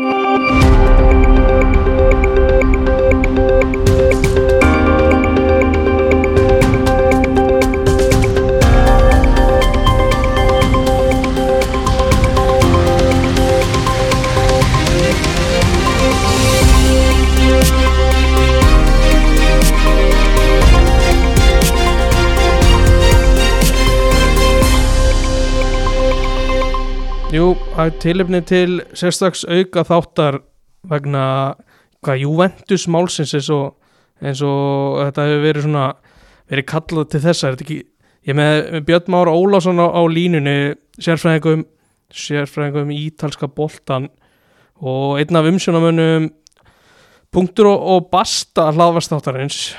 Jú, það tilefni til sérstaks auka þáttar vegna hvað Juventus málsins eins og, eins og þetta hefur verið svona verið kallað til þessa ekki, ég með, með Björn Mára Ólásson á, á línunni sérfræðingum sérfræðingum ítalska boltan og einn af umsjónamönnum punktur og, og basta hlaðvastáttarins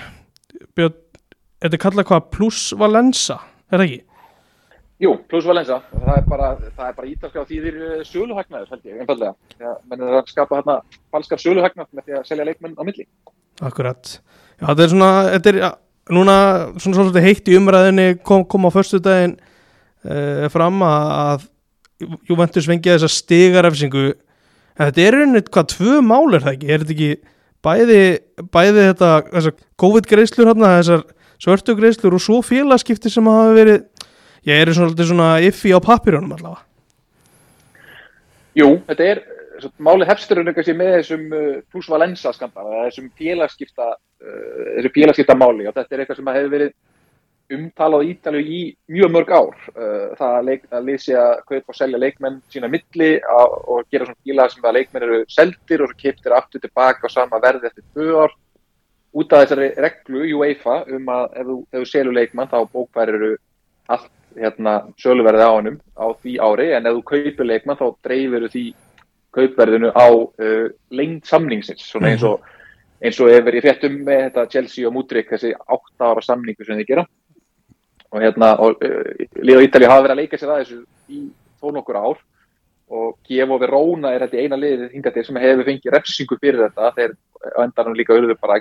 Björn, þetta er kallað hvað pluss Valensa, er það ekki? Jú, pluss Valensa, það er bara, það bara ítalska á þýðir söluhagnaður held ég, einfallega. Ja, menn er að skapa hérna falskar söluhagnað með því að selja leikmenn á milli. Akkurat. Já, þetta er svona, þetta er ja, núna svona svolítið heitt í umræðinni kom, kom á förstu daginn uh, fram að Juventus fengi þessa stigarefsingu. Þetta er einnig hvað tvö mál er það ekki? Er þetta ekki bæði, bæði þetta, þessar COVID-greislur hérna, þessar svörtu greislur og svo félagskipti sem hafa verið ég er svona, svona iffi á papirunum allavega. Jú, þetta er málið hefsturinn eitthvað með þessum uh, pluss Valensa skandal, þessum félagskipta uh, þessu félagskipta máli og þetta er eitthvað sem hefur verið umtalað í Ítalju í mjög mörg ár. Uh, það að, leik, að lýsi að kaupa og selja leikmenn sína milli að, og gera svona fílað sem að leikmenn eru seldir og kiptir aftur tilbaka á sama verði eftir tvö ár. Út af þessari reglu UEFA um að ef þú, ef þú selur leikmann þá bókværir eru allt hérna, söluverði á hannum á því ári en ef þú kaupir leikmann þá dreifir því kaupverðinu á uh, lengt samningsins svona eins og, eins og ef ég fréttum með þetta Chelsea og Mudrik þessi 8 ára samningu sem þið gera. Og hérna og, uh, Líða Ítali hafa verið að leika sér að þessu í þó nokkur ár. Og Kiev og Verona er þetta eina liðið hingatið sem hefur fengið refsingu fyrir þetta. Þeir endanum líka auðvitað bara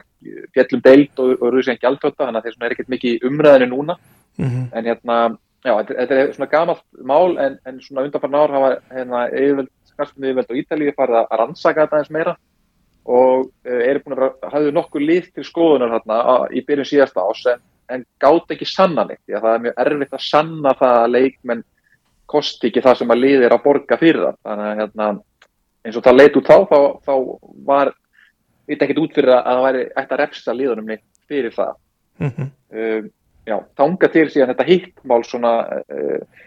fjallum deilt og, og ekki alltötta þannig að þeir er ekkert mikið umræðinu núna mm -hmm. en hérna Já, þetta er svona gamalt mál en, en svona undanfarn ár hafa hérna yfirveld, skarpinu yfirveld og Ítalíu farið að rannsaka þetta eins meira og uh, eru búin að hafa nokkuð lið til skoðunar hérna í byrjun síðasta ás en, en gátt ekki sannan eitt því að það er mjög erfitt að sanna það að leikmenn kosti ekki það sem að lið er að borga fyrir það þannig að hérna eins og það leit út þá þá, þá var þetta ekkert út fyrir að það væri eitt að refsa liðunum neitt fyrir það mm -hmm. um, já, tanga til síðan þetta hittmál svona uh,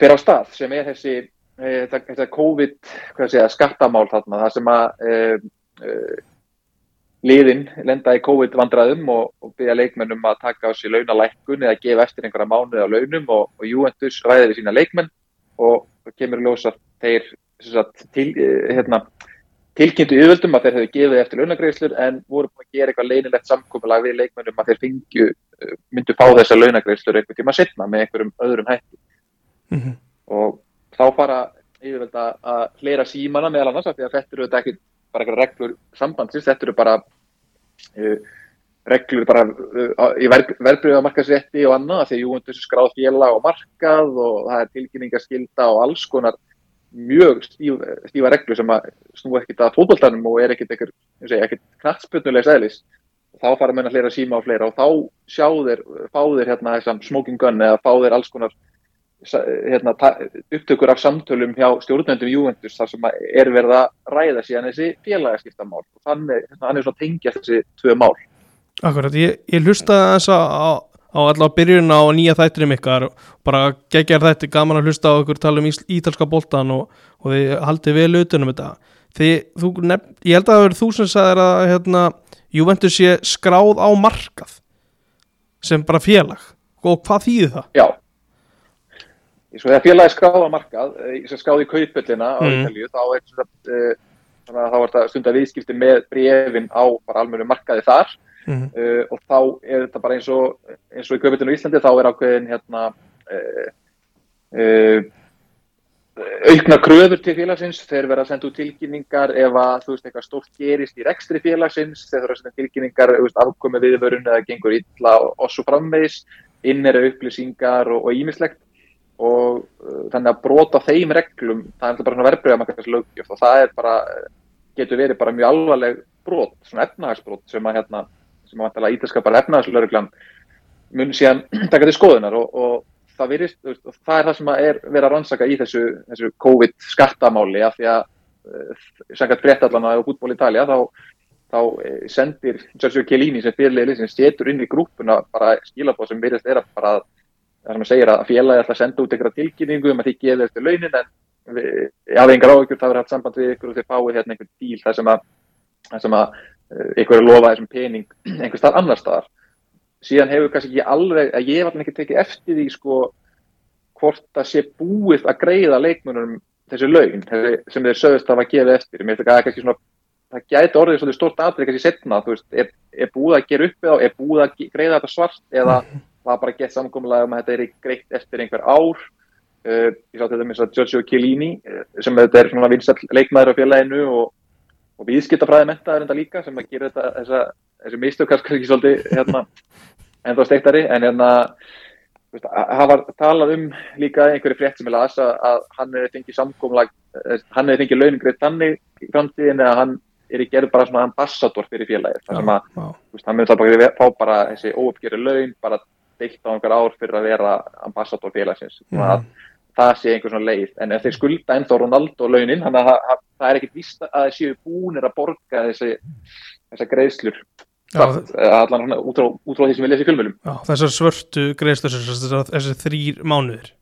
fyrir á stað sem er þessi uh, þetta COVID segja, skattamál þarna það sem að uh, liðin lenda í COVID vandraðum og, og byrja leikmennum að taka á sér launalækkun eða gefa eftir einhverja mánuði á launum og, og Juventus ræði við sína leikmenn og kemur í ljósa þeir sagt, til, hérna tilkynntu yfirvöldum að þeir hefðu gefið eftir launagreislur en voru búin að gera eitthvað leinilegt samkominlag við leikmennum að þeir fengju myndu fá þessa launagreislur einhvern tíma setna með einhverjum öðrum hætti mm -hmm. og þá fara yfirvöld að hlera símana meðal annars af því að þetta eru þetta ekki bara eitthvað reglur sambandsins, þetta eru bara uh, reglur bara uh, í verðbriðamarkasrétti og annað því að jú, þessu skráð fjela og markað og það er tilkynningaskilda og alls konar mjög stíf, stífa reglur sem að snú ekkert að fótballtanum og er ekkert ekkert knatsbjörnulegs eðlis. Þá fara menn að hlera síma á fleira og þá sjá þeir, fá þeir hérna þessam smoking gun eða fá þeir alls konar hérna, upptökur af samtölum hjá stjórnendum Juventus þar sem er verið að ræða síðan þessi félagaskiptamál. Og þannig hann er svona tengjast þessi tvö mál. Akkurat, ég, ég hlustaði þess að á, allavega byrjun á nýja þættirum ykkar bara gegjar þetta gaman að hlusta á ykkur tala um ítalska boltan og, og þið haldið vel utanum þetta því þú nefn, ég held að það verður þú sem sagðir að hérna Juventus sé skráð á markað sem bara félag og hvað þýðir það? Já félagi skráð á markað eh, sem skráð í kaupöllina á mm. Ítalíu þá er þetta þá er þetta stundar viðskipti með brefin á almennu markaði þar mm. uh, og þá er þetta bara eins og eins og í kaupöllinu í Íslandi þá er ákveðin hérna uh, uh, aukna kröfur til félagsins, þeir verða að senda út tilkynningar ef að þú veist eitthvað stórt gerist í rekstri félagsins, þeir verða að senda tilkynningar afkomi viðvörun eða gengur illa og, og svo frammeðis, innera upplýsingar og ímislegt og þannig að brota þeim reglum, það er alltaf bara verbreyða maður löggjöf og það er bara getur verið bara mjög alvarleg brot, svona efnahagsbrot sem að hérna, sem að vantala ítalska bara efnahagslöruglan mun síðan taka til skoðunar og, og það virist, og það er það sem að er verið að rannsaka í þessu, þessu COVID skattamáli af því að uh, sangat fréttallana á hútból Ítalja þá, þá eh, sendir Sergio Chiellini sem fyrirlega sem setur inn í grúpuna bara skilabóð sem virist er að bara það sem að segja að félagi ætla að senda út einhverja tilkynningu um að þið geði eftir launin en ég hafi engar áhugur það verið haft samband við ykkur og þið fáið hérna einhvern díl þar sem að, að ykkur er lofað þessum pening einhver stað annar staðar. Síðan hefur kannski ekki alveg, að ég hef alltaf ekki tekið eftir því sko hvort það sé búið að greiða leikmönunum þessu laun sem þeir sögust að gefa eftir. Mér finnst kannski svona það gæti orðið svona stort aðrið kannski setna þú veist, er, er búið að gera upp eða er búið að greiða þetta svart eða það bara gett samkomlega um að þetta er greitt eftir einhver ár. Uh, ég sá til dæmis að Giorgio Chiellini sem þetta er svona vinsall leikmaður á félaginu og, og viðskiptafræði mentaður enda líka sem að gera þetta þessa, þessi mistök kannski ekki svolítið hérna, en þá steiktari. En hérna það var talað um líka einhverju frétt sem ég las að, að hann hefði fengið samkomlag eh, hann hefði fengið launingreið þannig í framtíðin eða hann er í gerð bara svona ambassador fyrir félagir þannig að hann myndi bara fá bara þessi óuppgjöru laun bara deitt á einhver ár fyrir að vera ambassador félagsins. Mm. Það sé einhver svona leið. En ef þeir skulda ennþá Ronaldo launin þannig að það, er ekkit vist að þeir séu búinir að borga þessi þessar greiðslur. Allan svona út frá því sem við lesum í fjölmjölum þessar svörtu greiðslur þessar þrýr mánuðir.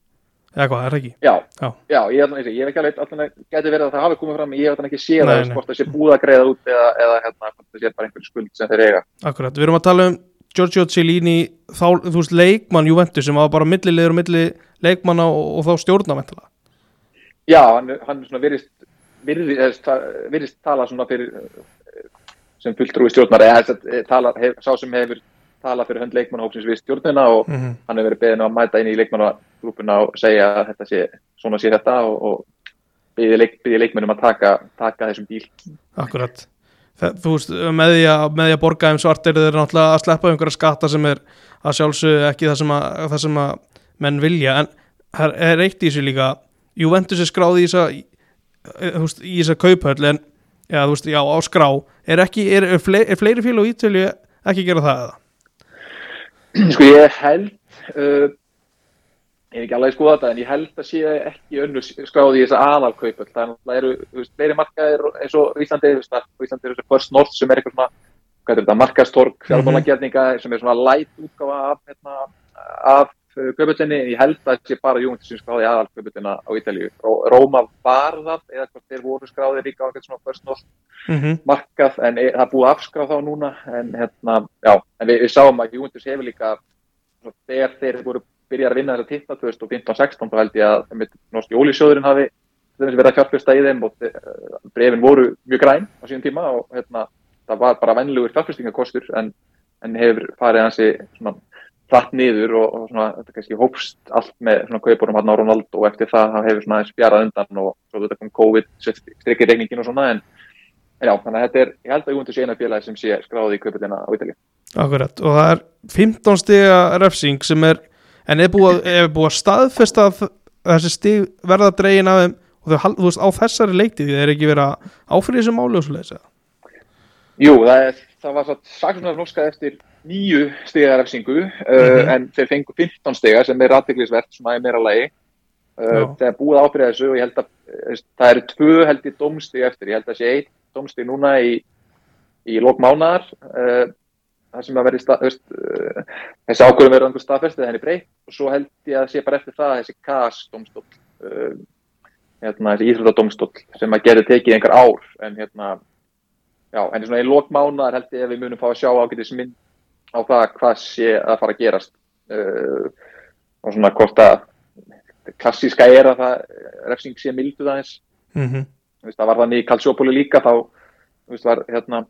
Eða hvað, er það ekki? Já, já, já ég, ég, ég hef ekki alveg alltaf getur verið að það hafi komið fram ég hef alltaf ekki séð að það sé búið að greiða út eða, eða hérna, það sé bara einhver skuld sem þeir eiga. Akkurat, við erum að tala um Giorgio Cellini þá, þú veist, leikmann Juventus sem var bara millilegur og milli leikmanna og, og þá stjórnaventila Já, hann, hann svona virðist virðist, virðist tala svona fyrir sem fulltrúi stjórnar eða tala, hef, sá sem hefur tala fyrir hönd leikmannahópsins við stjórnuna og mm -hmm. hann hefur verið beðin að mæta inn í leikmannagrúpuna og segja að þetta sé svona sé þetta og, og byggði leik, leikmannum að taka, taka þessum bíl. Akkurat þú veist, með því að, með því að borga um svart er þeir náttúrulega að sleppa einhverja skatta sem er að sjálfsögðu ekki það sem að, það sem að menn vilja en það er eitt í þessu líka Juventus er skráð í þessa í þessa kauphöll en já, þú veist, já, á skrá er ekki, er, er, fleiri, er fleiri fél og ítölu ekki gera það eða? Sko ég held uh, ég er ekki alveg að skoða þetta en ég held að sé ekki önnur skráði í þessa aðalkaup það eru fleiri markaðir eins og Íslandi Íslandi er þessi First North sem er eitthvað svona hvað er þetta, markastorg, mhm. fjármálagerninga sem er svona light útgáfa af, hérna, af kaupöldinni ég held að það sé bara Júndur sem skráði aðalkaupöldina á Ítalíu Róma var það eða hvort þeir voru skráði líka á eitthvað svona First North mm -hmm. markað en e, það búið afskráð þá núna en hérna, já, en við, við sáum að þegar þeir voru byrjar að vinna þessa titta 2015-16 þá held ég að norski ólísjóðurinn hafi verið að fjárfesta í þeim og eh, brefin voru mjög græn á síðan tíma og hérna, það var bara vennilegur fjárfestingakostur en, en hefur farið hansi hratt niður og, og svona, þetta kannski hópst allt með kaupurum hann á Ronaldo og eftir það hefur svona spjarað undan og svo þetta kom COVID, strikkir regningin og svona en, en já, þannig að þetta er, ég held að Júndur sé eina félagi sem sé skráði í kauputina á Ítalið. Akkurat og það er 15 stiga refsing sem er en er búið, er búið að staðfesta þessi stíg verða dregin af þeim og þau, þú veist, á þessari leikti því þeir ekki verið að áfrið þessu máli og svo leiðis Jú, það, er, það var satt saksunar norskað eftir nýju stigarefsingu mm -hmm. uh, en þeir fengu 15 stigar sem er aðteglisvert svona í meira lagi. Uh, það er búið áfrið þessu og ég held að uh, það eru tvö held í domstig eftir, ég held að sé eitt domstig núna í, í lókmánar uh, það sem að verði stað, veist, uh, þessi ákvörðum verður einhver staðfestið henni breytt. Og svo held ég að sé bara eftir það þessi KAS domstól uh, hérna, þessi íþróttadómstól sem að gera tekið einhver ár en hérna já, en svona í lókmánar held ég að við munum fá að sjá ágætis mynd á það hvað sé að fara að gerast. Uh, og svona hvort að klassíska er að það refsing sé milduð aðeins. Mm -hmm. það var þannig í Kalsjópoli líka þá var hérna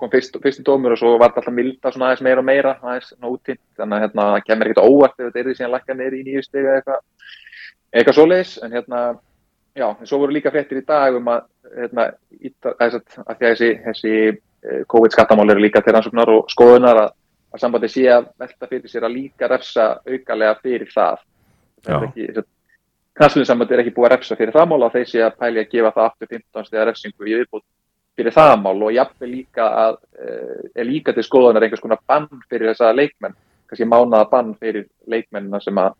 kom fyrst, fyrstu dómur og svo var þetta alltaf milda svona aðeins meira og meira aðeins nótinn, þannig að hérna kemur ekkert óvart ef þetta er því sem lækka neyri í nýju steg eða eitthvað, eitthvað svoleiðis. En hérna, já, en svo voru líka frettir í dag um að hérna, að því að þessi, þessi eh, COVID skattamál eru líka til rannsóknar og skoðunar að, að sambandi sé að velta fyrir sér að líka refsa aukalega fyrir það. Ekki, knastliðinsamband er ekki búið að refsa fyrir það mál og þeir sé að pæli að gefa það aftur 15 stegar refsingu í viðbútt fyrir það mál og jafnveg líka að uh, er líka til skoðanar einhvers konar bann fyrir þessa leikmenn, kannski mánaða bann fyrir leikmennina sem að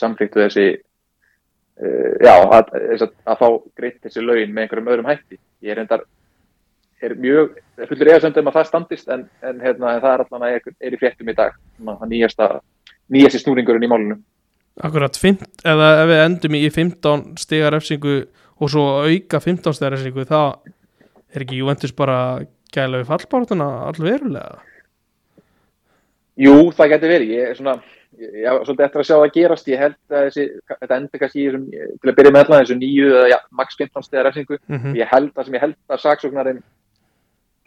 samflýttu þessi uh, já, að, að, að fá greitt þessi laun með einhverjum öðrum hætti. Ég er endar er mjög, fullur eðasöndum að það standist en, en, hérna, en það er allan að er, í fréttum í dag, nýjasta nýjasti snúringurinn í málunum. Akkurat, fimt, eða ef við endum í 15 stigar refsingu og svo auka 15 stigar refsingu, það er ekki Juventus bara gæla við fallbártuna allverulega? Jú, það getur verið, ég er svona, ég er svolítið eftir að sjá það gerast, ég held að þessi, þetta endur kannski til að byrja með allan þessu nýju eða ja, max 15 stigar refsingu, mm -hmm. ég held að sem ég held að saksóknarinn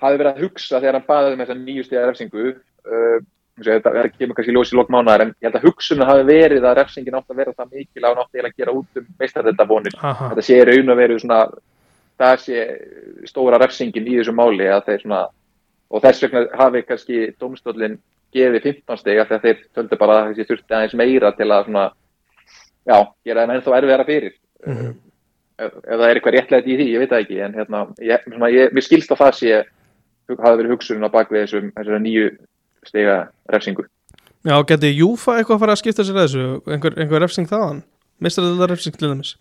hafi verið að hugsa þegar hann baðið með þessa nýju stigar refsingu, uh, þetta er ekki kemur kannski ljós í lokmánaðar en ég held að hugsunum hafi verið að refsingin átt að vera það mikil á náttúrulega að gera út um meistarðendabónir þetta sé raun að vera svona það sé stóra refsingin í þessu máli svona, og þess vegna hafi kannski domstólinn gefið 15 steg þegar þeir töldu bara að þessi þurfti aðeins meira til að svona, já, gera það ennþá erfiðara fyrir. Mm -hmm. ef, ef það er eitthvað réttlega í því, ég veit það ekki en hérna, ég, svona, ég, mér skilst á það sé hafi verið hugsunum á bakvið þessum, þessum nýju stiga refsingu. Já, geti Júfa eitthvað að fara að skipta sér að þessu? Einhver, einhver refsing þaðan? Mistar þetta refsing til þess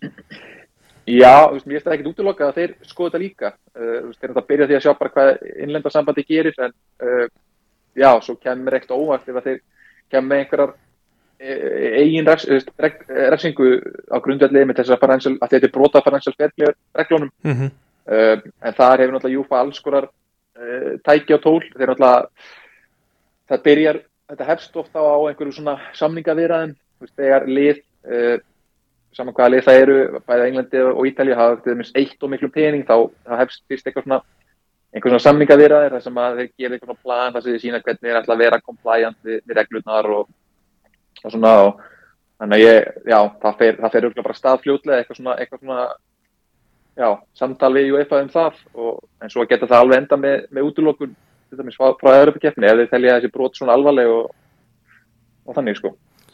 Já, veist, mér finnst það ekkit útlokka að þeir skoða þetta líka. Uh, þeir er að byrja því að sjá bara hvað innlendarsambandi gerir en uh, já, svo kemur ekkert óvart ef þeir kemur einhverjar uh, eigin refs, ref, refsingu á grundvelli með þess að, að þetta er brota financial reglunum. Mm -hmm. en þar hefur náttúrulega Júfa alls skorar tæki á tól. Þeir náttúrulega það byrjar, þetta hefst ofta á einhverju svona samningavirðaðum þegar lið uh, saman hvaða lið það eru, bæða Englandi og Ítalið hafa til dæmis eitt og miklu pening þá, þá hefst fyrst eitthvað svona einhver svona samningavirðaðir þar sem að þeir gera eitthvað svona plan þar sem þeir sína hvernig þeir ætla að vera compliant við, við reglurnar og, og svona og þannig að ég, já, það fer, það fer bara staðfljóðlega eitthvað svona, eitthvað svona já, samtal við UEFA um það og en svo geta það alveg enda með, með útlokun frá öðrupikeppni ef þeir telja þessi brot svona alvarleg og, og þannig sko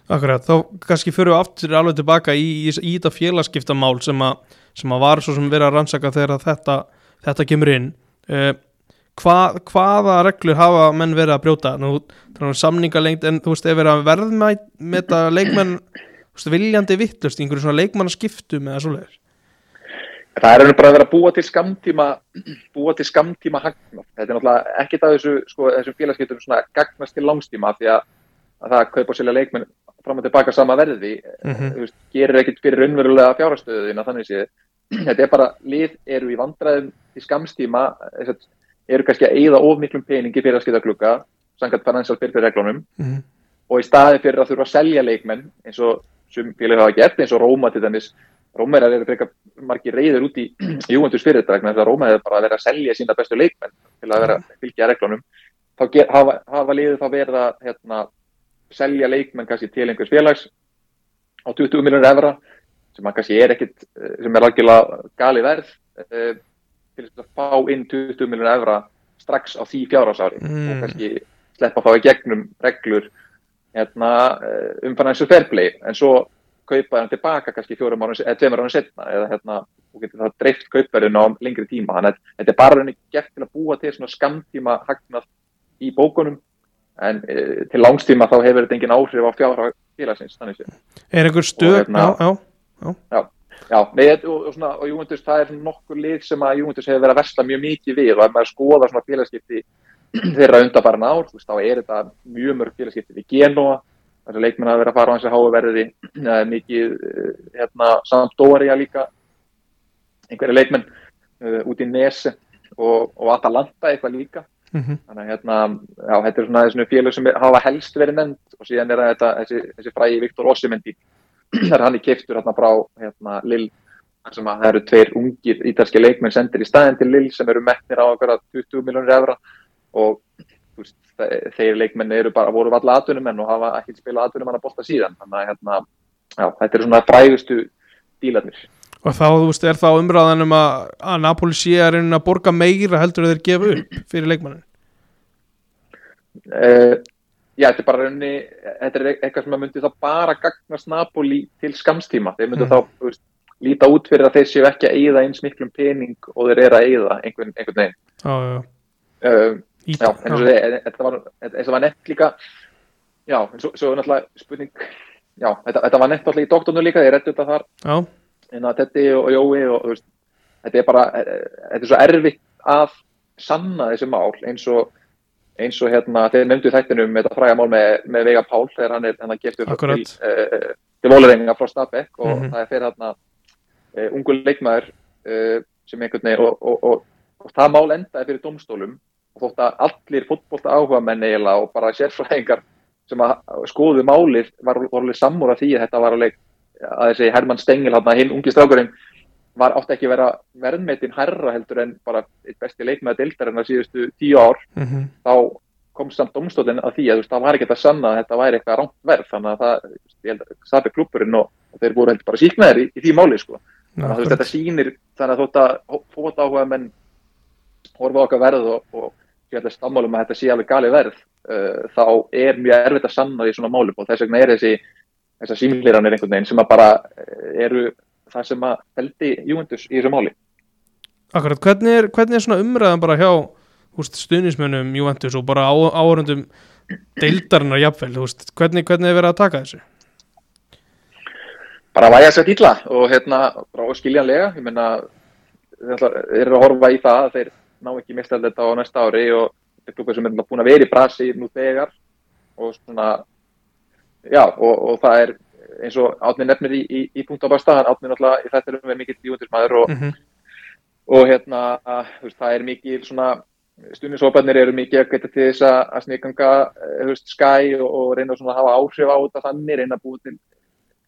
Akkurat, þá kannski fyrir við aftur alveg tilbaka í, í, í þetta félagskiptamál sem, a, sem að var svo sem verið að rannsaka þegar þetta, þetta kemur inn. Eh, hva, hvaða reglur hafa menn verið að brjóta? Nú, samningalengt en þú veist ef verið að verðmætt með þetta leikmenn veist, viljandi vittlust í einhverju svona leikmannaskiptum eða svoleiðis? Það er bara að vera að búa til skamtíma búa til skamtíma hagnast. Þetta er náttúrulega ekkit að þessu, sko, þessum félagskiptum gagnast til langstíma því að, að það að kaupa selja leikmenn fram og tilbaka sama verði mm -hmm. veist, gerir ekkit fyrir raunverulega fjárhastöðina þannig séð. Þetta er bara, lið eru í vandræðum í skamstíma eru kannski að eigða of miklum peningi fyrir að skita klukka, sangat financial fair reglunum mm -hmm. og í staði fyrir að þurfa að selja leikmenn eins og sem félag hafa gert eins og Róma til dæmis Rómæra er frekar margir reyður út í Júventus fyrir þetta vegna þess að Rómæra er bara að vera að selja sína bestu leikmenn til að vera að fylgja reglunum þá hafa, hafa liðið þá verið að hérna, selja leikmenn kannski til einhvers félags á 20 miljónur efra sem kannski er ekkit sem er algjörlega gali verð eh, til að fá inn 20 miljónur efra strax á því fjárhásári mm. og kannski sleppa að fá í gegnum reglur hérna, eh, um financial fair play. En svo kaupa hann tilbaka kannski fjórum ára eða tveimur ára setna eða hérna, þú getur það dreift kauparinn á lengri tíma. Þannig að þetta er bara henni gert til að búa til svona skamtíma hagnað í bókunum en e, til langstíma þá hefur þetta engin áhrif á fjárhag félagsins. Er einhver stöð? Hérna, já, já, já. Já, nei, og, og, og Júventus, það er nokkur lið sem að Júventus hefur verið að versla mjög mikið við og ef maður skoða svona félagskipti þeirra undarbarna ár, þá er þetta mjög mörg félagskipti við Genoa þessi leikmenn hafa verið að fara á hans að háa verði mikið eh, hérna, að líka einhverja leikmenn uh, út í Nese og, og Atalanta eitthvað líka mm -hmm. þannig að hérna, já, þetta er svona þessu félag sem hafa helst verið nefnd og síðan er þetta þessi, þessi frægi Viktor Ossimendi. Þar hann er keiftur hérna frá hérna, Lill sem að það eru tveir ungir ítalski leikmenn sendir í staðin til Lill sem eru metnir á 20 miljónir efra og veist, þeir leikmenn eru bara voru allir atvinnumenn og hafa ekki spilað atvinnumenn að bolta síðan. Þannig að hérna, já, þetta er svona frægustu dílarnir Og þá, þú veist, er þá umræðan um að, að Napoli sé að reyna að borga meira heldur að þeir gefa upp fyrir leikmannin? Uh, já, þetta er bara raunni, þetta er eitthvað sem að myndi þá bara gagnast Napoli til skamstíma. Þeir myndi Mm. þá, þú veist, líta út fyrir að þeir séu ekki að eyða eins miklum pening og þeir eru að eyða einhvern, einhvern veginn. já, já, Um, Ít, já, þið, þetta var, var nefnt líka, já, en svo, er náttúrulega spurning, já, þetta, þetta var nefnt náttúrulega í doktornu líka, ég rétti þetta þar, já, að Teddy og, Jói og, þú veist, þetta er bara, eh, þetta er svo erfitt að sanna þessi mál eins og, eins og hérna, þeir nefndu þættinum þetta fræga mál með, með Veiga Pál þegar hann er að geftu Akkurat. til, uh, til Vólarenga frá Stabæk og Mhm. það er fyrir hérna uh, ungu leikmaður uh, sem einhvern veginn og, og, og, það mál endaði fyrir domstólum og þótt að allir fótbolta áhuga menn eiginlega og bara sérfræðingar sem að skoðu málið var orðið sammúra því að þetta var alveg að þessi Hermann Stengel hann hinn ungi strákurinn var átti ekki að vera verðmetin herra heldur en bara eitt besti leikmaður deildarinn að síðustu tíu ár. Mhm, þá kom samt domstólinn að því að þú veist, það var ekki að sanna að þetta væri eitthvað rámt verð þannig að það, ég held að sabi klúpurinn og, og þeir voru heldur bara síknaðir í, í því máli sko. þannig að veist, þetta sýnir þannig að þótt að fót áhuga menn horfa okkar verð og, og ég held að stammálum að þetta sé alveg gali verð uh, þá er mjög erfitt að sanna í svona málum og þess vegna er þessi þessar símliranir einhvern veginn sem að bara eh, eru það sem að feldi Júventus í þessu máli Akkurat, hvernig er, hvernig er svona umræðan bara hjá úst, stuðnismönnum Juventus og bara á, áhörundum deildarinnar jafnvel, veist, hvernig, hvernig er verið að taka þessu? bara væja sér illa og hérna bara skiljanlega, ég meina þeir eru að horfa í það að þeir ná ekki mistað þetta á næsta ári og þetta er klubur sem er náttúrulega búin að vera í brasi nú þegar og svona já og, og það er eins og átni nefnir í, í, í punkt á basta, hann átni náttúrulega í þetta er með mikill júndismæður og, Mm og hérna að, þú veist, það er mikið svona stundisóparnir eru mikið að geta til þess að, snikanga veist, skæ og, og reyna að hafa áhrif á þetta þannig, reyna að búa til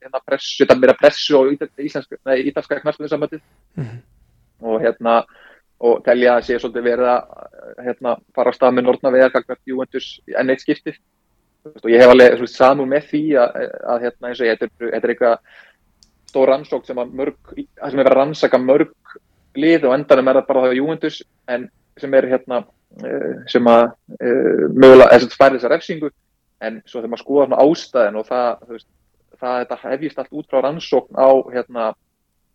hérna pressu, þetta meira pressu á íslenska, nei, ítalska knarspinnsambandið -hmm. og hérna og telja að sé svolítið verið að hérna, fara á stað með Nortna veðar gagvart Juventus enn eitt skiptið og ég hef alveg samúð með því að, að hérna ég, þetta er, eitthvað stór rannsók sem að mörg, það sem er að rannsaka mörg lið og endanum er það bara það Juventus en sem er hérna eh, sem að uh, mögulega, þess að færi þessa refsingu en svo þegar maður skoða svona ástæðin og það, veist, það þetta hefjist allt út frá rannsókn á hérna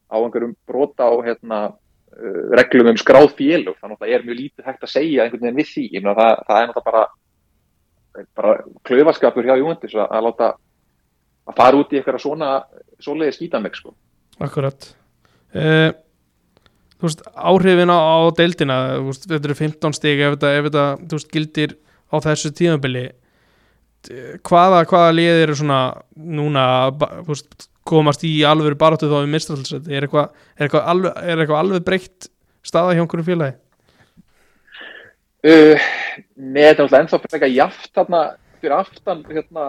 á einhverjum brota á hérna uh, reglum um skráð félug þannig að það er mjög lítið hægt að segja einhvern veginn við því. Það, það er náttúrulega bara bara klaufaskapur hjá Júndis að, að láta að fara út í eitthvað svona svoleiði skítameg sko. Akkurat uh, Þú veist, áhrifin á, á deildina, veist, þetta eru 15 stig ef þetta, ef þetta, veist, gildir á þessu tímabili eh, hvaða, hvaða liðir eru svona núna, veist, komast í alvöru baráttu þá í mistralsæti er eitthvað, eitthvað alveg, eitthvað alveg breytt staða hjá einhverju félagi? Uh, er náttúrulega ennþá frekar jaft þarna fyrir aftan hérna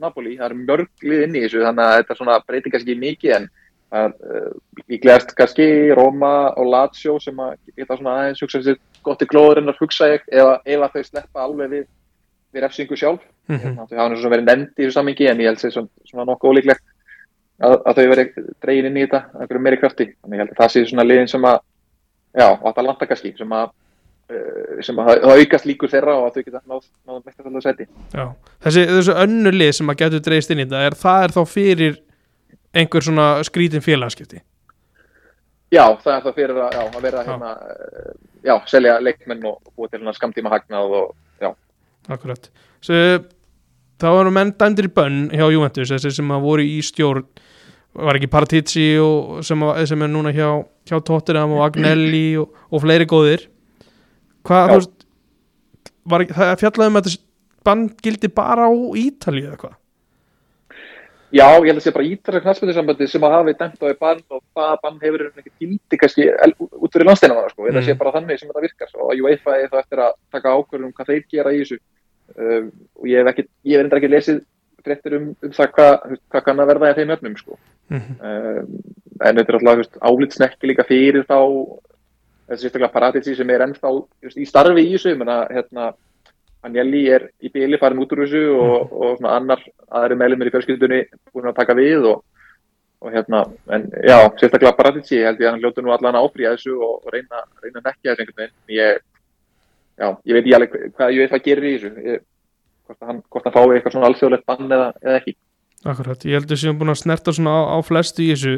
Napoli, það eru mörg lið inn í þessu þannig að þetta svona breytir kannski mikið en það er uh, líklegast kannski Roma og Lazio sem að geta svona aðeins hugsa sér gott í glóður en að hugsa ef að þau sleppa alveg við, við refsingu sjálf. Mm hérna, þau hafa svona verið nefndi í þessu samingi en ég held sér svona, svona nokkuð ólíklegt að, að þau verið dregin inn í þetta að einhverju meiri krafti, þannig ég held að það sé svona liðin sem að, já, og þetta landa kannski sem að, sem að það aukast líkur þeirra og að þau geta náð, náð mest að seti. Já, þessi, þessu önnu lið sem að getur dreist inn í þetta, er, það er þá fyrir einhver svona skrítin félagskipti Já, það er það fyrir að, já, að vera hérna, uh, já, selja leikmenn og búa til hérna skamtíma hagnað og, já, Akkurat. Svo, þá erum menn dæmdir í bönn hjá Juventus, þessi sem að voru í stjórn var ekki Partici og sem, að, sem er núna hjá, hjá Tottenham og Agnelli og, og fleiri góðir hvað, þú veist var, það fjallaði um að þetta bann gildi bara á Ítalíu eða hvað Já, ég held að sé bara ítalska knastmyndinsambandi sem að hafi dæmt á því bann og það bann hefur ekki gildi kannski út fyrir landsteinana sko. Mm. sé bara þannig sem þetta virkar og að UEFA er þá eftir að taka ákvörðum um hvað þeir gera í þessu um, og ég hef ekki, ég hef ekki lesið fréttir um, um það hvað hva kann að verða í þeim öfnum sko. mm -hmm. um, en þetta er alltaf álitsnekki líka fyrir þá sérstaklega Paratici sem er ennþá veist, í starfi í þessu, ég hérna Agnelli er í bíli farin út úr þessu og, og svona annar aðri meðlumir í fjölskyldunni búin að taka við og, og hérna, en já, sérstaklega Paratici, ég held ég að hann ljótu nú allan áfríða þessu og, og reyna, reyna að nekja þessu einhvern veginn, ég já, ég veit ekki alveg hvað ég veit hvað gerir í þessu. Ég, hvort að hann, hvort hann fái eitthvað svona alþjóðlegt bann eða, eða ekki. Akkurat, ég heldur sem búin að snerta svona á, á flestu í þessu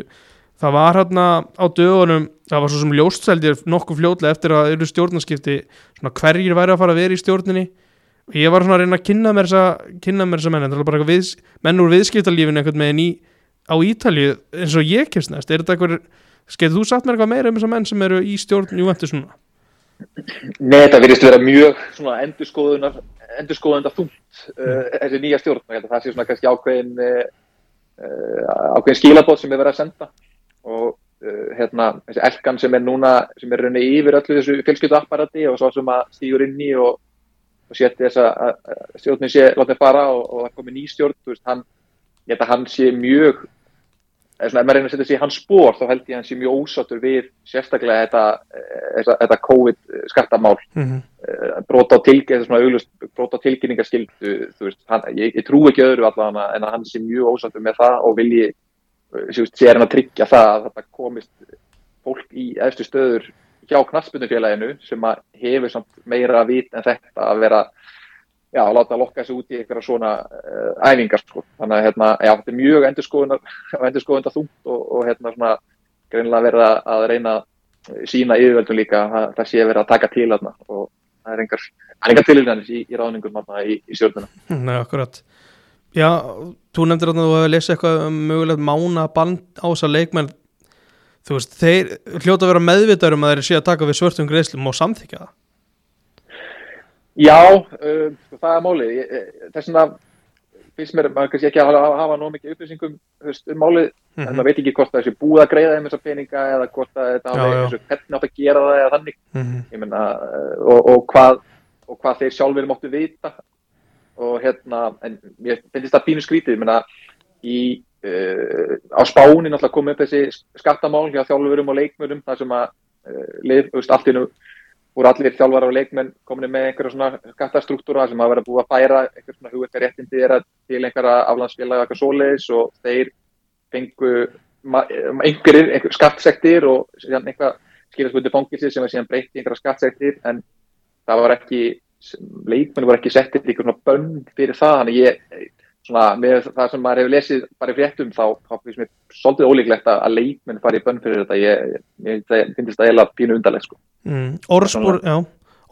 það var hérna á dögunum það var svo sem ljóstseldir nokkuð fljótlega eftir að eru stjórnarskipti svona hverjir væri að fara að vera í stjórninni. Og ég var svona að reyna að kynna mér þessa kynna mér þessa menn, þetta er bara við, menn úr viðskiptalífinu einhvern veginn í á Ítalju eins og ég kemst næst. Er þetta eitthvað, skeið þú satt mér eitthvað meira um þessa menn sem eru í stjórn Juventus núna? Nei, þetta virðist vera mjög svona endurskoðunar endurskoðunda þúnt uh, þessi nýja stjórn, að það sé svona kannski ákveðin uh, ákveðin skilabót sem er verið að senda og uh, hérna, þessi elkan sem er núna sem er rauninni yfir öllu þessu fjölskylduapparati og svo sem að stígur inn í og, og sétti þess að stjórnin sé látið fara og, og það komi ný stjórn, þú veist, hann ég held að hann sé mjög ef maður reynir að setja sig í hans spór þá held ég að hann sé mjög ósáttur við sérstaklega þetta, þetta, þetta COVID skattamál mm -hmm. bróta á tilkynningar bróta á tilkynningarskildu ég, ég trú ekki öðru allavega en að hann sé mjög ósáttur með það og vilji sé hann að tryggja það að þetta komist fólk í eftir stöður hjá knaspunufélaginu sem hefur meira vit en þetta að vera já, að láta lokka sig út í eitthvað svona uh, æfingar sko. þannig að hérna, já, þetta er mjög endurskoðunda þúnt og, og hérna svona greinlega verða að reyna sína yfirveldum líka að það sé verið að taka til aðna og það er engar, engar tilhengjanis í, í ráðningum aðna í, í stjórnuna. Nei, akkurat. Já, þú nefndir að þú hefði lesið eitthvað um mögulegt mána band á þessa leikmenn þú veist, þeir hljóta að vera meðvitaður um að þeir sé að taka við svörtum greiðslum og samþykja það. Já, uh, það er málið. Þess vegna finnst mér, kannski ekki að hafa, nóg mikið upplýsingum um málið, mm -hmm. en maður veit ekki hvort það sé búið að greiða þeim þessa peninga eða hvort það er hvernig átt að gera það eða þannig. Mm -hmm. myna, og, og, hvað, og hvað þeir sjálfur máttu vita. Og hérna, en ég finnst það pínu skrítið, ég menna, í, uh, á spánin alltaf komið upp þessi skattamál hjá þjálfurum og leikmörum, þar sem að uh, lið, veist, allt nú voru allir þjálfar og leikmenn komin með einhverja svona skattastruktúra sem að búið að færa einhverja svona hugverkar réttindi þeirra til einhverja aflandsfélag eitthvað svoleiðis og þeir fengu einhverjir einhver skattsektir og einhvað skiljarsbundi fangilsi sem er síðan breytt í einhverja skattsektir en það var ekki leikmenn voru ekki settir í svona bönn fyrir það þannig ég svona með það sem maður hefur lesið bara í fréttum þá, þá finnst mér svolítið ólíklegt að leikmenn fari í bönn fyrir þetta ég, ég, ég finnst það eiginlega pínu undarleg sko. mm, Orðspor, já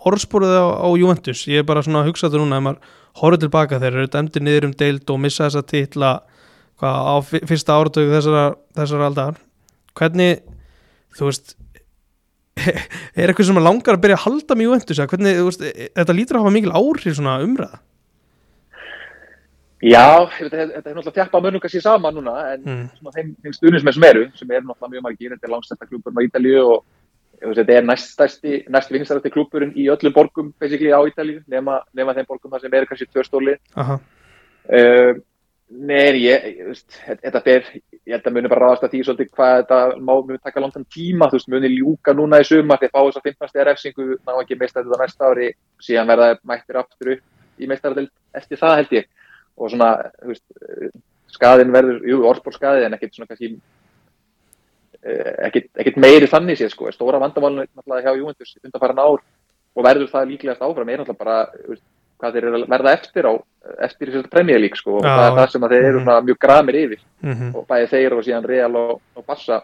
Orðsporið á, á Juventus, ég er bara svona að hugsa þetta núna, ef maður horfður tilbaka þeir eru dæmdi niður um deild og missa þessa hvað, á fyrsta áratöku þessar, þessar aldar hvernig, þú veist er eitthvað sem langar að byrja að halda mjög Juventus, hvernig, þú veist, þetta lítur að hafa mikil áhrif svona umræða? Já, þetta er náttúrulega þjappa mörnum kannski sama núna en mm. svona þeim, þeim stuðnismenn sem eru sem eru náttúrulega mjög margir, þetta er langstæsta klúburinn á Ítalíu og þetta er næststæsti næst vinstæsti klúburinn í öllum borgum á Ítalíu, nema, nema þeim borgum þar sem eru kannski tvörstóli uh, Nei, ég, veist, þetta er, ég held að muni bara ráðast að því svolítið hvað þetta má muni taka langan tíma, þú veist, muni ljúka núna í suma þegar fá þess að 15. refsingu ná ekki meist að þetta næsta ári, síðan verða mættir aftur upp í meistaradel eftir það held ég og svona, þú veist, skaðin verður, jú, orðbórskaði en ekkert svona kannski eh, ekkert, ekkert meiri þannig séð sko, stóra vandamálun náttúrulega hjá Júventus undanfæran ár og verður það líklegast áfram er náttúrulega bara, veist, hvað þeir eru að verða eftir á, eftir í premjölík sko og Já. það er það sem þeir eru mm -hmm. mjög gramir yfir mm -hmm. og bæði þeir og síðan Real og, og Bassa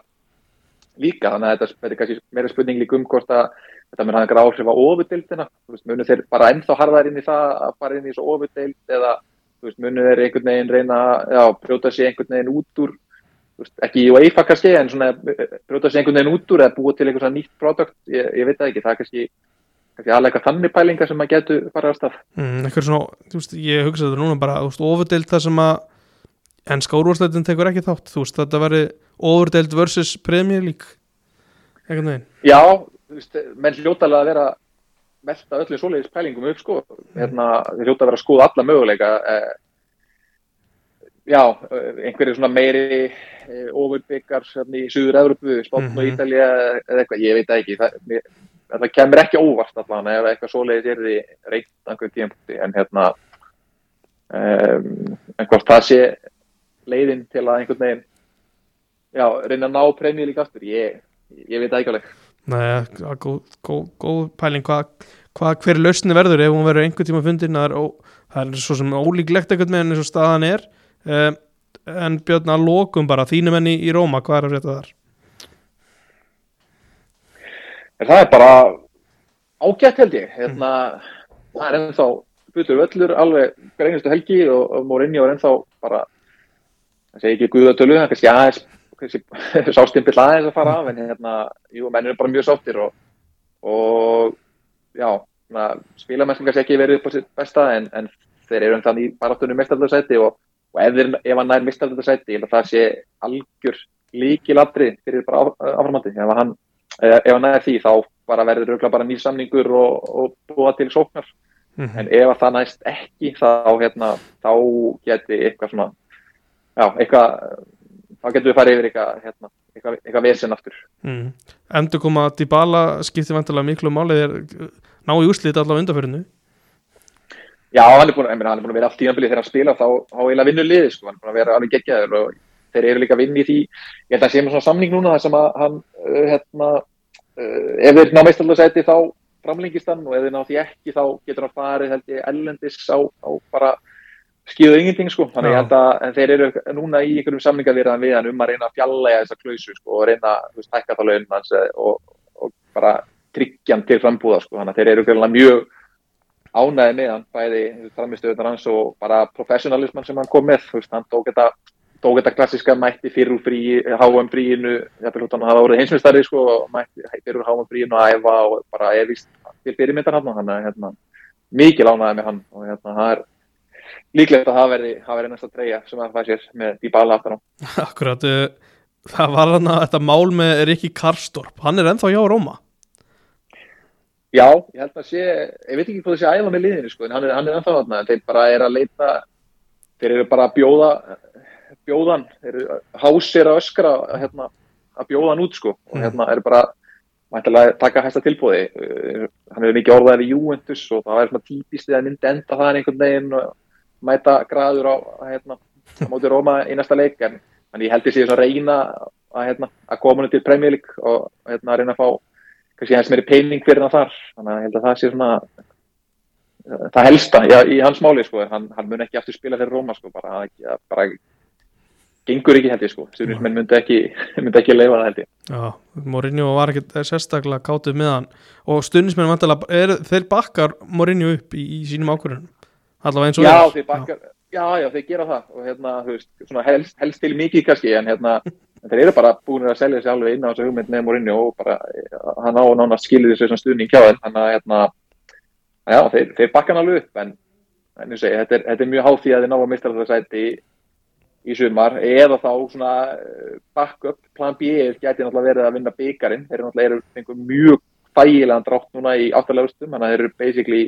líka, þannig að þetta er kannski meira spurning líka um hvort að þetta mun hafa einhver áhrif á ofudildina, munum þeir bara ennþá harðar inn í það að fara inn í þessu ofudild eða veist, munið er einhvern veginn reyna að brjóta sér einhvern veginn út úr veist, ekki í UEFA kannski, en svona brjóta sér einhvern veginn út úr eða búa til einhvern svona nýtt produkt, ég, ég veit það ekki, það er kannski kannski aðlega þannig pælingar sem maður getur farað á stað. Mm, eitthvað svona, þú veist, ég hugsa þetta núna bara, þú veist, ofurdeild það sem að ennska úrvarsleitin tekur ekki þátt, þú veist, þetta veri ofurdeild versus Premier League, eitthvað neginn. Já, þú veist, menn hljótalega að vera velta öllu svoleiðis pælingum upp sko hérna, þeir hljóta að vera að skoða alla möguleika eh, já, einhverju svona meiri eh, ofurbyggar hérna, í Suður-Európu, Spátn og mm -hmm. Ítalja eða eitthvað, ég veit ekki það, mér, það kemur ekki óvart allan ef eitthvað svoleiðis er því reynd einhverjum tímpúti en hérna um, en hvort það sé leiðin til að einhvern veginn já, reyna að ná premjölík aftur, ég, ég veit ekki alveg. Er góð, góð, góð pæling hvað, hvað hver lausni verður ef hún verður einhvern tíma fundin það er, ó, það er svo sem ólíklegt einhvern veginn eins og staðan er. Um, en Björn að lokum bara þínum enn í, Róma, hvað er að frétta þar? En það er bara ágætt held ég. Hérna, það er ennþá butur völlur alveg greinustu helgi og, og Mourinho er ennþá bara, það segi ekki guðatölu, það er kannski aðeins, kannski sástimpill aðeins að fara af, en hérna, jú, menn eru bara mjög sáttir og, og já, spílamennskum kannski ekki verið upp á sitt besta, en, en þeir eru ennþá í baráttunum mestaröldarsæti og, og ef, þeir, ef hann nær mestaröldarsæti, ég held að það sé algjör líkilatri fyrir bara áframandi, ef hann ef hann er því þá bara verður auðvitað bara nýr samningur og, og búa til sóknar mm -hmm. en ef það næst ekki þá, hérna, þá geti eitthvað svona já, eitthvað þá getur við farið yfir eitthvað hérna, eitthvað, eitthvað vesen aftur mm. Endur koma að Dybala skipti vantilega miklu málið er ná í úslít allavega undarförinu Já, hann er búin, hann er búin að vera allt tíðanbilið þegar hann spila þá, þá eiginlega vinnur liði sko, hann er búin að vera alveg geggjaður og þeir eru líka að vinna í því. Ég held að það sé með svona samning núna þar sem að hann hérna, ef þeir ná meistarlagsæti þá framlengist hann og ef þeir ná því ekki þá getur hann farið held ég ellendis á, á bara skýðu ingenting sko. Þannig held að þeir eru núna í einhverjum samningavirðan við hann um að reyna að fjalla þessa klöysu sko og reyna að hækka þá laun hans og, og bara tryggja hann til frambúða sko. Þannig að þeir eru mjög ánæði með hann bæði framistöðunar hans og bara professionalisman sem hann kom með hann tók þetta tók þetta klassiska mætti fyrir úr frí, háum fríinu, jafnveg húttan að hafa voruð heimsmyndstari sko, mætti fyrir úr háum fríinu að æfa og bara efist til fyrirmyndar hann, hann hérna, mikið lánaði með hann og hérna, það er líklegt að það verði, það verði næsta treyja sem það fæði sér með Dybala aftan á. Akkurat, það var hann að þetta mál með Rikki Karstorp, hann er ennþá hjá Róma. Já, ég held að sé, ég veit ekki hvað þessi æfa með liðinu sko, en hann er, hann er ennþá þarna, þeir bara er að leita, þeir eru bara að bjóða bjóðan, hásir að öskra hérna, að bjóðan út sko. Og hérna er bara mættilega taka hægsta tilbúði hann hefur mikið orðaðið í Juventus og það er svona típist að myndi enda það einhvern veginn og mæta graður á hérna, á móti Róma í næsta leik. En ég held því að reyna að, hérna, að koma henni til Premier League og hérna, að reyna að fá kannski hans meiri pening fyrir það þar. Þannig að ég held að það sé svona það helsta já, í hans máli sko. Hann, hann mun ekki aftur spila fyrir Róma sko bara, bara gengur ekki held ég sko. Stjórnismenn myndi ekki, myndi ekki leifa það held ég. Já, Mourinho var ekki sérstaklega kátuð með hann. Og stjórnismenn vantilega, er, þeir bakkar Mourinho upp í, í sínum ákvörðunum. Allavega eins og já, þeir bakkar, já. já, já, þeir gera það. Og hérna, þú veist, svona helst, helst til mikið kannski en hérna, en þeir eru bara búin að selja sér alveg inn á þessu hugmynd með Mourinho og bara, hann á nána skilir þessu stuðning hjá þeim, þannig að hérna já, þeir, þeir bakkan alveg upp en, en í sumar eða þá svona backup, plan B geti náttúrulega verið að vinna byggarinn þeir eru náttúrulega mjög þægilegan drátt núna í áttalegustum, þannig að þeir eru basically,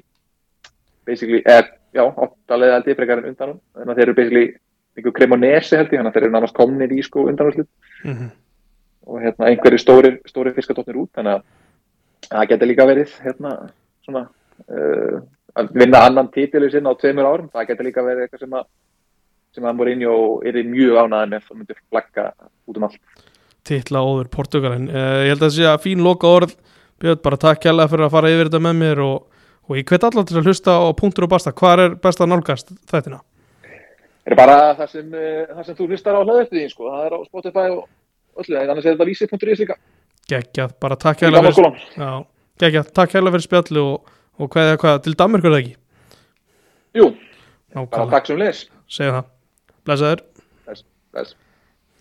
basically er, já, áttalega held ég frekarinn undan þannig að þeir eru basically einhver kremonesi held ég, þannig að þeir eru nánast komnir í sko undan mm -hmm. og hérna einhverju stóri, stóri fiskadóttir út, þannig að það getur líka verið hérna svona uh, að vinna annan títilu sinna á tveimur árum, það getur líka verið eitthvað sem að sem að Mourinho er mjög ánæðið með og myndir flagga út um allt. Tittla óður Portugalin uh, ég held að það sé að fín loka orð. Björn, bara takk kjærlega fyrir að fara yfir þetta með mér og, og ég hvet allar til að hlusta á punktur og basta, hvað er best að nálgast þættina? Það er bara það sem, það sem þú hlustar á hlaðverðið sko. það er á Spotify og öllu þannig að þetta vísi.is líka. Geggjað, bara takk kjærlega fyrir, geggjað, takk kjærlega fyrir spjallu og, og hvað, hvað til Danmark er það ekki? Jú, bara takk sem les Segja það Blessaður. Bless, bless